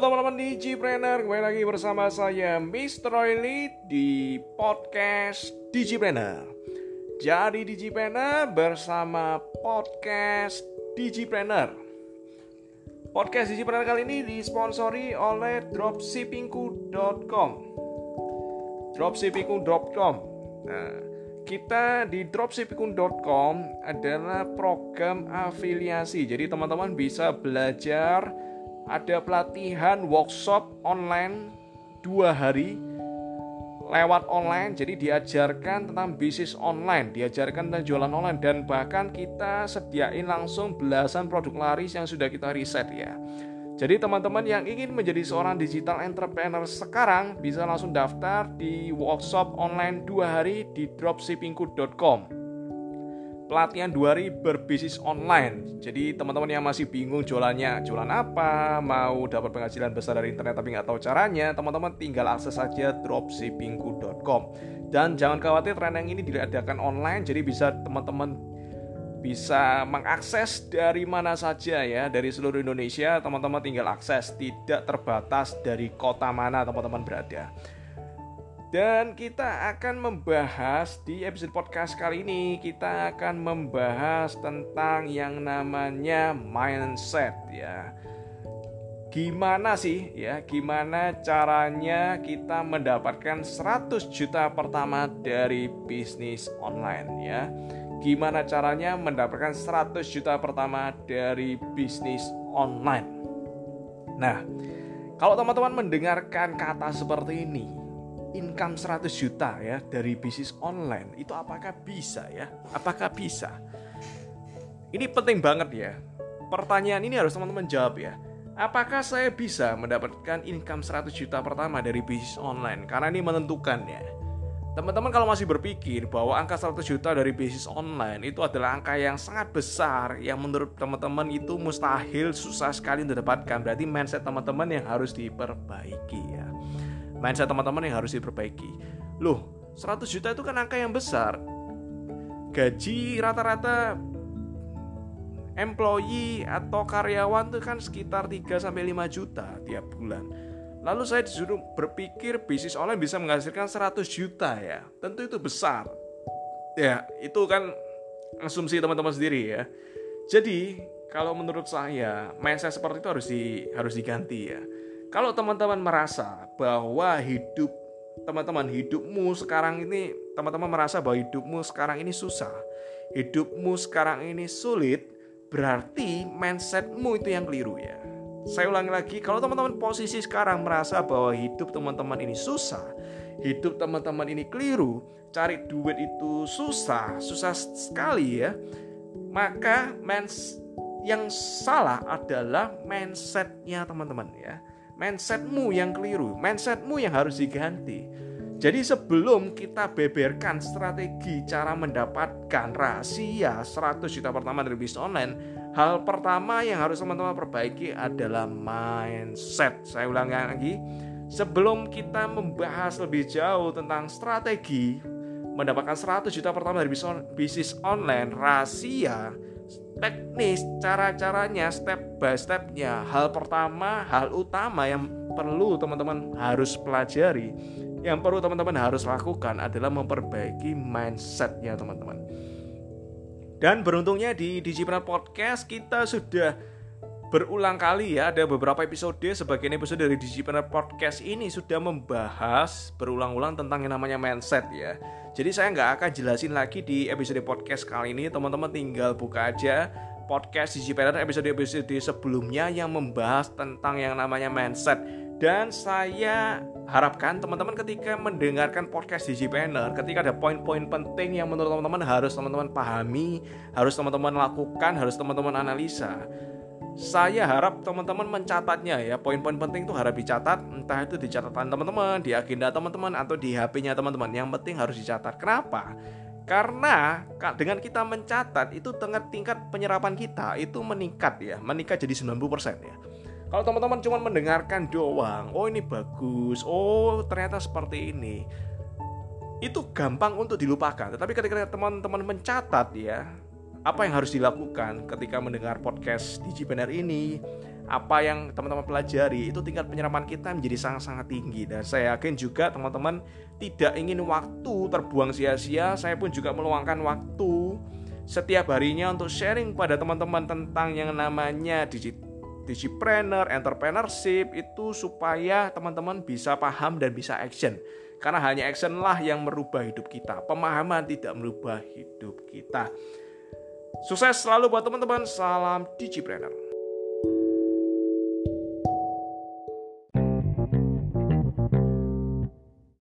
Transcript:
Halo teman-teman Digipreneur, kembali lagi bersama saya Mr. Royli di podcast Digipreneur. Jadi Digipreneur bersama podcast Digipreneur. Podcast Digipreneur kali ini disponsori oleh dropshippingku.com. Dropshippingku.com. Nah, kita di dropshippingku.com adalah program afiliasi. Jadi teman-teman bisa belajar ada pelatihan workshop online dua hari lewat online. Jadi diajarkan tentang bisnis online diajarkan tentang jualan online dan bahkan kita sediain langsung belasan produk laris yang sudah kita riset ya. Jadi teman-teman yang ingin menjadi seorang digital entrepreneur sekarang bisa langsung daftar di workshop online dua hari di dropshippingku.com pelatihan dua hari berbisnis online. Jadi teman-teman yang masih bingung jualannya, jualan apa, mau dapat penghasilan besar dari internet tapi nggak tahu caranya, teman-teman tinggal akses saja dropshippingku.com. Dan jangan khawatir tren yang ini diadakan online, jadi bisa teman-teman bisa mengakses dari mana saja ya dari seluruh Indonesia teman-teman tinggal akses tidak terbatas dari kota mana teman-teman berada dan kita akan membahas di episode podcast kali ini kita akan membahas tentang yang namanya mindset ya. Gimana sih ya, gimana caranya kita mendapatkan 100 juta pertama dari bisnis online ya. Gimana caranya mendapatkan 100 juta pertama dari bisnis online. Nah, kalau teman-teman mendengarkan kata seperti ini, income 100 juta ya dari bisnis online itu apakah bisa ya? Apakah bisa? Ini penting banget ya. Pertanyaan ini harus teman-teman jawab ya. Apakah saya bisa mendapatkan income 100 juta pertama dari bisnis online? Karena ini menentukan ya. Teman-teman kalau masih berpikir bahwa angka 100 juta dari bisnis online itu adalah angka yang sangat besar yang menurut teman-teman itu mustahil susah sekali didapatkan. Berarti mindset teman-teman yang harus diperbaiki ya mindset teman-teman yang harus diperbaiki. Loh, 100 juta itu kan angka yang besar. Gaji rata-rata employee atau karyawan itu kan sekitar 3 sampai 5 juta tiap bulan. Lalu saya disuruh berpikir bisnis online bisa menghasilkan 100 juta ya. Tentu itu besar. Ya, itu kan asumsi teman-teman sendiri ya. Jadi, kalau menurut saya mindset seperti itu harus di harus diganti ya kalau teman-teman merasa bahwa hidup teman-teman hidupmu sekarang ini teman-teman merasa bahwa hidupmu sekarang ini susah, hidupmu sekarang ini sulit, berarti mindsetmu itu yang keliru ya. Saya ulangi lagi, kalau teman-teman posisi sekarang merasa bahwa hidup teman-teman ini susah, hidup teman-teman ini keliru, cari duit itu susah, susah sekali ya. Maka mens yang salah adalah mindsetnya teman-teman ya mindsetmu yang keliru, mindsetmu yang harus diganti. Jadi sebelum kita beberkan strategi cara mendapatkan rahasia 100 juta pertama dari bisnis online, hal pertama yang harus teman-teman perbaiki adalah mindset. Saya ulangi lagi, sebelum kita membahas lebih jauh tentang strategi mendapatkan 100 juta pertama dari bisnis online, rahasia teknis cara-caranya step by stepnya. Hal pertama hal utama yang perlu teman-teman harus pelajari yang perlu teman-teman harus lakukan adalah memperbaiki mindsetnya teman-teman. Dan beruntungnya di Digipreneur Podcast kita sudah berulang kali ya ada beberapa episode sebagian episode dari Digipreneur Podcast ini sudah membahas berulang-ulang tentang yang namanya mindset ya jadi saya nggak akan jelasin lagi di episode podcast kali ini. Teman-teman tinggal buka aja podcast Digipreneur episode-episode sebelumnya yang membahas tentang yang namanya mindset. Dan saya harapkan teman-teman ketika mendengarkan podcast Digipreneur, ketika ada poin-poin penting yang menurut teman-teman harus teman-teman pahami, harus teman-teman lakukan, harus teman-teman analisa saya harap teman-teman mencatatnya ya. Poin-poin penting itu harap dicatat. Entah itu di catatan teman-teman di agenda teman-teman atau di HP-nya teman-teman. Yang penting harus dicatat. Kenapa? Karena dengan kita mencatat itu tingkat penyerapan kita itu meningkat ya. Meningkat jadi 90% ya. Kalau teman-teman cuma mendengarkan doang oh ini bagus. Oh ternyata seperti ini. Itu gampang untuk dilupakan. Tetapi ketika teman-teman mencatat ya apa yang harus dilakukan ketika mendengar podcast Digipreneur ini apa yang teman-teman pelajari itu tingkat penyerapan kita menjadi sangat-sangat tinggi dan saya yakin juga teman-teman tidak ingin waktu terbuang sia-sia saya pun juga meluangkan waktu setiap harinya untuk sharing pada teman-teman tentang yang namanya digit digipreneur, entrepreneurship itu supaya teman-teman bisa paham dan bisa action. Karena hanya action lah yang merubah hidup kita. Pemahaman tidak merubah hidup kita. Sukses selalu buat teman-teman. Salam Digipreneur.